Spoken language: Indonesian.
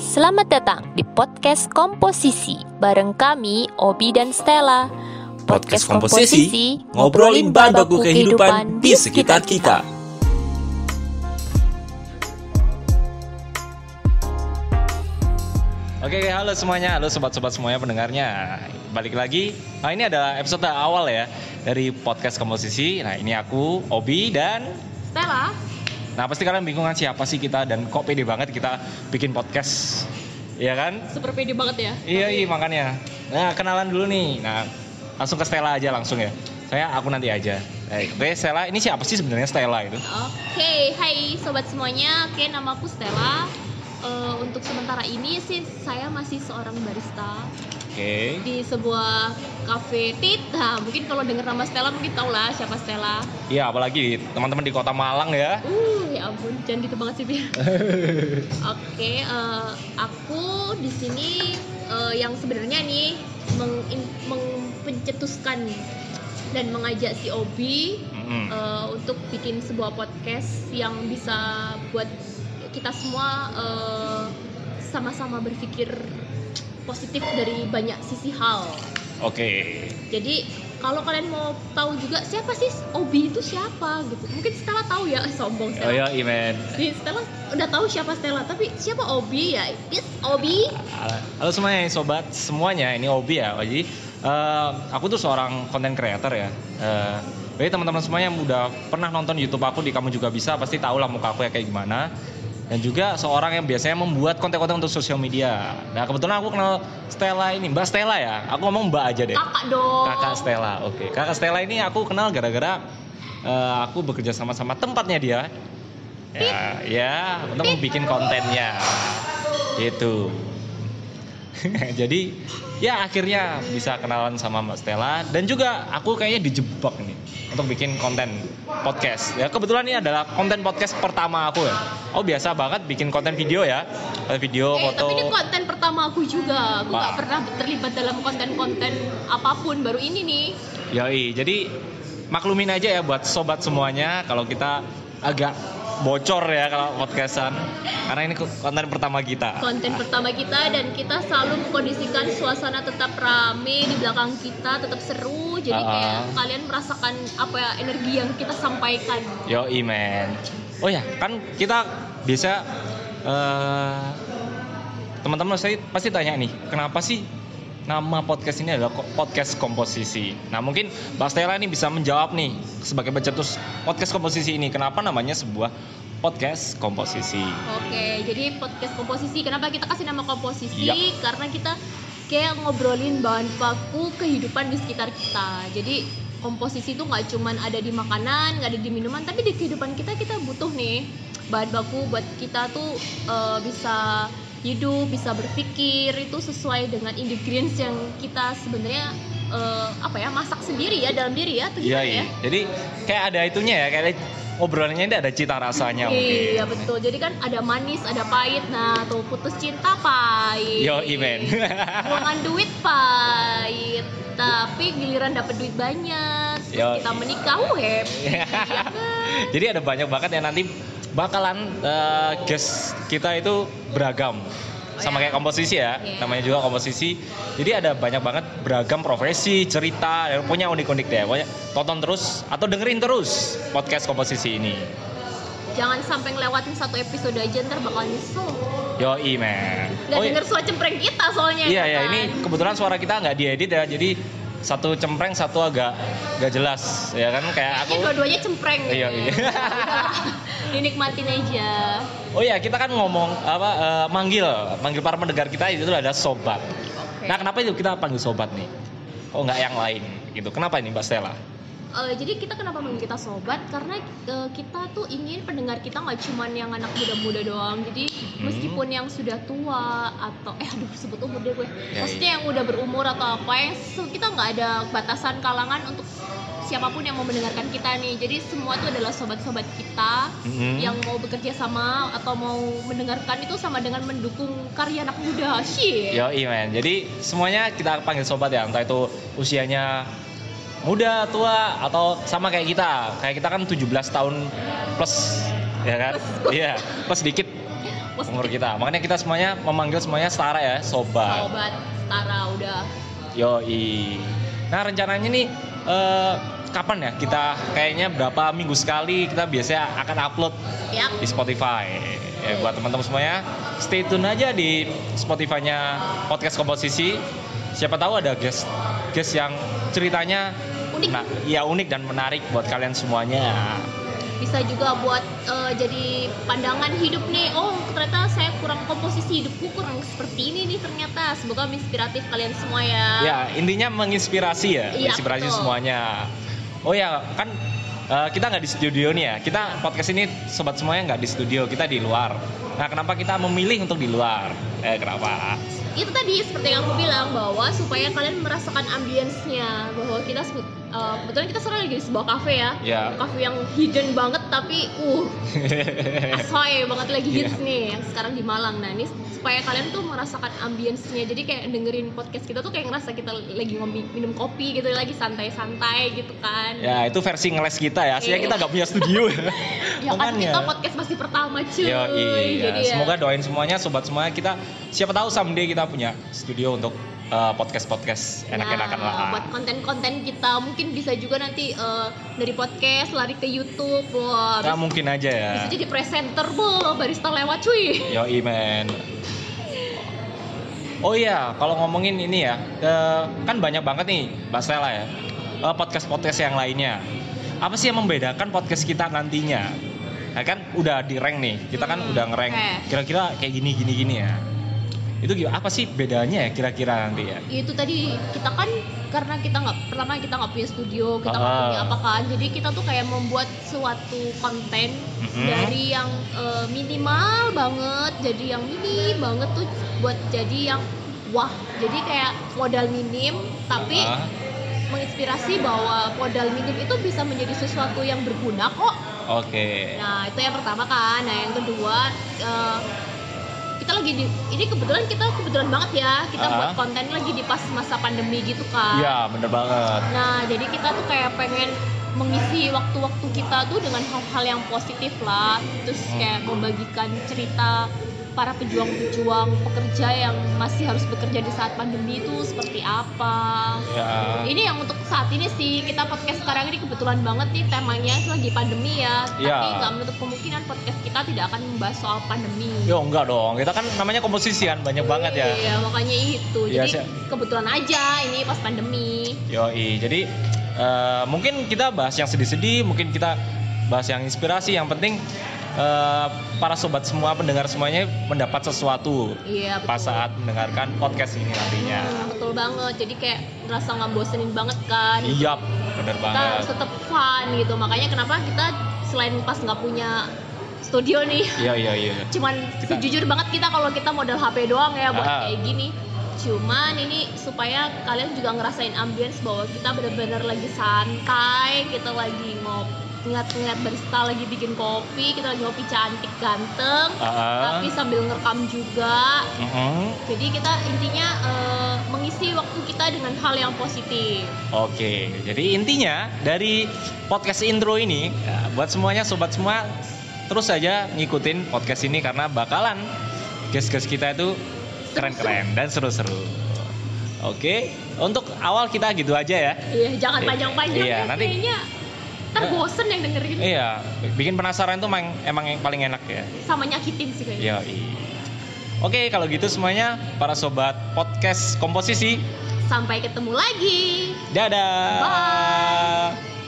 Selamat datang di podcast Komposisi bareng kami Obi dan Stella. Podcast Komposisi, ngobrolin bahan baku kehidupan di sekitar kita. Oke, halo semuanya, halo sobat-sobat semuanya pendengarnya. Balik lagi. Nah, ini adalah episode awal ya dari podcast Komposisi. Nah, ini aku Obi dan Stella. Nah, pasti kalian bingung kan siapa sih kita dan kok pede banget kita bikin podcast. Iya kan? Super pede banget ya. Iya, iya makanya. Nah, kenalan dulu nih. Nah, langsung ke Stella aja langsung ya. Saya aku nanti aja. Eh, Oke, Stella, ini siapa sih sebenarnya Stella itu? Oke, hai sobat semuanya. Oke, nama aku Stella. Eh, untuk sementara ini sih saya masih seorang barista Oke. di sebuah cafe tit. Nah, mungkin kalau dengar nama Stella mungkin tau lah siapa Stella. Iya, apalagi teman-teman di Kota Malang ya. Uh, ya ampun, jangan gitu banget sih. Oke, eh, aku di sini eh, yang sebenarnya nih meng, pencetuskan dan mengajak si Obi Mm-mm. eh, untuk bikin sebuah podcast yang bisa buat kita semua eh, sama-sama berpikir positif dari banyak sisi hal. Oke. Jadi kalau kalian mau tahu juga siapa sih Obi itu siapa gitu, mungkin Stella tahu ya, sombong Oh Stella. ya, Imen. Si Stella udah tahu siapa Stella, tapi siapa Obi ya? It's Obi. Halo semuanya, sobat semuanya. Ini Obi ya. Jadi eh, aku tuh seorang content creator ya. Eh, jadi teman-teman semuanya yang udah pernah nonton YouTube aku di kamu juga bisa pasti tahu lah muka aku ya kayak gimana. Dan juga seorang yang biasanya membuat konten-konten untuk sosial media. Nah kebetulan aku kenal Stella ini, Mbak Stella ya. Aku ngomong Mbak aja deh. Kakak dong. Kakak Stella, oke. Kakak Stella ini aku kenal gara-gara eh, aku bekerja sama sama tempatnya dia. Ya, ya untuk bikin kontennya. Gitu. Jadi ya akhirnya bisa kenalan sama Mbak Stella dan juga aku kayaknya dijebak nih untuk bikin konten podcast. Ya kebetulan ini adalah konten podcast pertama aku ya. Oh biasa banget bikin konten video ya. Konten video, Eh, foto. tapi ini konten pertama aku juga. Aku nggak pernah terlibat dalam konten-konten apa pun. Baru ini nih. Yoi, jadi maklumin aja ya buat sobat semuanya kalau kita agak bocor ya kalau podcastan karena ini konten pertama kita. Konten pertama kita dan kita selalu mengkondisikan suasana tetap rame di belakang kita, tetap seru. Jadi Ah, kayak ah. kalian merasakan apa ya energi yang kita sampaikan. Yoi men. Oh ya, kan kita biasa eh teman-teman saya pasti tanya nih, kenapa sih nama podcast ini adalah podcast komposisi? Nah mungkin Mbak Stella ini bisa menjawab nih sebagai pencetus podcast komposisi ini, kenapa namanya sebuah podcast komposisi? Oke, jadi podcast komposisi. Kenapa kita kasih nama komposisi? Iya. Karena kita kayak ngobrolin bahan baku kehidupan di sekitar kita. Jadi komposisi itu nggak cuman ada di makanan, nggak ada di minuman, tapi di kehidupan kita kita butuh nih bahan baku buat kita tuh eh, bisa hidup, bisa berpikir itu sesuai dengan ingredients yang kita sebenarnya eh, apa ya masak sendiri ya dalam diri ya, atau Iya, gimana iya. ya? Jadi kayak ada itunya ya, kayak obrolannya ini ada cita rasanya mungkin. Iya betul. Jadi kan ada manis, ada pahit. Nah, tuh putus cinta pahit. Yo, Imen. Buangan duit pahit. Tapi giliran dapat duit banyak, terus Yo. kita menikah, uh, happy. ya kan? Jadi ada banyak banget yang nanti bakalan eh, guest kita itu beragam. Sama kayak komposisi ya, Iya. namanya juga komposisi. Jadi ada banyak banget beragam profesi, cerita, dan punya unik-unik deh. Pokoknya tonton terus atau dengerin terus podcast komposisi ini. Jangan sampai ngelewatin satu episode aja ntar bakal nyesel. Yo, men. Gak Oh, denger suara cempreng kita soalnya. Iya ya, kan? ini kebetulan suara kita nggak diedit ya, jadi satu cempreng satu agak nggak jelas ya kan kayak Ini aku. dua-duanya cempreng. Iya, gitu. iya. Dinikmatin aja. Oh ya kita kan ngomong apa eh, manggil manggil para pendengar kita itu ada sobat. Oke. Nah kenapa itu kita panggil sobat nih? Oh nggak yang lain gitu. Kenapa ini Mbak Stella? Eh, jadi kita kenapa manggil kita sobat karena eh, kita tuh ingin pendengar kita nggak cuman yang anak muda-muda doang jadi Hmm. meskipun yang sudah tua atau eh aduh sebut umur deh gue Ya, maksudnya yang udah berumur atau apa yang se- kita nggak ada batasan kalangan untuk siapa pun yang mau mendengarkan kita nih jadi semua itu adalah sobat-sobat kita Mhm. yang mau bekerja sama atau mau mendengarkan itu sama dengan mendukung karya anak muda sih Yo men. Jadi semuanya kita panggil sobat ya. Entah itu usianya muda, tua atau sama kayak kita. Kayak kita kan 17 tahun plus ya kan? Iya, plus sedikit positif. umur kita. Makanya kita semuanya memanggil semuanya setara ya, sobat. Sobat Tara udah Yoi. Nah rencananya nih eh, kapan ya kita kayaknya berapa minggu sekali kita biasanya akan upload ya di Spotify. Ya, buat teman-teman semuanya, stay tune aja di Spotify-nya podcast komposisi. Siapa tahu ada guest guest yang ceritanya Unik. nah, ya unik dan menarik buat kalian semuanya. bisa juga buat eh, jadi pandangan hidup nih oh ternyata saya kurang komposisi hidupku kurang seperti ini nih ternyata semoga menginspiratif kalian semua ya Ya, intinya menginspirasi ya, Iya, menginspirasi betul. semuanya. Oh ya, kan eh, kita nggak di studio nih ya. Kita podcast ini sobat semuanya nggak di studio, kita di luar. Nah, kenapa kita memilih untuk di luar? Eh, kenapa? itu tadi seperti yang aku bilang bahwa supaya kalian merasakan ambience-nya bahwa kita eh, kebetulan kita sekarang lagi di sebuah cafe ya Ya. cafe yang hidden banget tapi uh asoy banget lagi hits Iya. nih yang sekarang di Malang nah ini supaya kalian tuh merasakan ambience-nya jadi kayak dengerin podcast kita tuh kayak ngerasa kita lagi ngopi minum kopi gitu lagi santai-santai gitu kan ya, itu versi ngeles kita ya. Aslinya Iya. kita nggak punya studio. ya kan kita podcast masih pertama cuy Yo, iya. jadi ya Semoga doain semuanya, sobat semuanya kita siapa tahu someday kita punya studio untuk eh, podcast-podcast enak-enakan Nah, lah. buat konten-konten kita mungkin bisa juga nanti eh, dari podcast lari ke YouTube wah bisa, mungkin aja ya. bisa jadi presenter bo barista lewat cuy Yo men. Oh iya, kalau ngomongin ini ya, eh, kan banyak banget nih Mbak Stella ya, podcast-podcast yang lainnya. Apa sih yang membedakan podcast kita nantinya? Nah kan udah di rank nih, kita kan Hmm, udah ngerank oke. kira-kira kayak gini gini gini ya. Itu gimana? Apa sih bedanya ya kira-kira nanti ya? itu tadi kita kan karena kita nggak pertama kita nggak punya studio kita nggak Ah. punya apa kan jadi kita tuh kayak membuat suatu konten Mhm. dari yang eh, minimal banget jadi yang mini banget tuh buat jadi yang wah jadi kayak modal minim tapi Ah, menginspirasi bahwa modal minim itu bisa menjadi sesuatu yang berguna kok. Oke. Nah itu yang pertama kan. Nah yang kedua eh, kita lagi di ini kebetulan kita kebetulan banget ya kita Ah. buat konten lagi di pas masa pandemi gitu kan. Iya bener banget. Nah jadi kita tuh kayak pengen mengisi waktu-waktu kita tuh dengan hal-hal yang positif lah. Terus Hmm. kayak membagikan cerita para pejuang-pejuang pekerja yang masih harus bekerja di saat pandemi itu seperti apa Ya. ini yang untuk saat ini sih kita podcast sekarang ini kebetulan banget nih temanya lagi pandemi ya Iya. tapi nggak menutup kemungkinan podcast kita tidak akan membahas soal pandemi Yo enggak dong, kita kan namanya komposisian banyak banget ya. iya makanya itu Iya, jadi sih. kebetulan aja ini pas pandemi Yoi, jadi eh, mungkin kita bahas yang sedih-sedih, mungkin kita bahas yang inspirasi. Yang penting eh, para sobat semua, pendengar semuanya mendapat sesuatu iya betul pas saat mendengarkan podcast ini nantinya. Hmm, betul banget jadi kayak ngerasa nggak bosenin banget kan Iya, bener kita harus banget. tetap fun gitu makanya kenapa kita selain pas nggak punya studio nih Iya, iya, iya. cuman Kita- jujur banget kita kalau kita modal HP doang ya buat Ah. kayak gini cuman ini supaya kalian juga ngerasain ambience bahwa kita bener-bener lagi santai kita lagi ngopi ngeliat-ngeliat barista lagi bikin kopi kita lagi ngopi cantik ganteng Ah, tapi sambil ngerekam juga mm-mm. jadi kita intinya eh, mengisi waktu kita dengan hal yang positif Oke, jadi intinya dari podcast intro ini, ya, buat semuanya sobat semua, terus saja ngikutin podcast ini karena bakalan guest-guest kita itu keren-keren dan seru-seru. Oke, untuk awal kita gitu aja ya. iya jangan panjang-panjang iya, ya nanti- kayaknya ntar bosen yang dengerin Iya, bikin penasaran tuh emang, emang yang paling enak ya. sama nyakitin sih kayaknya Iya. Oke, kalau gitu semuanya para sobat podcast komposisi, sampai ketemu lagi dadah. Bye.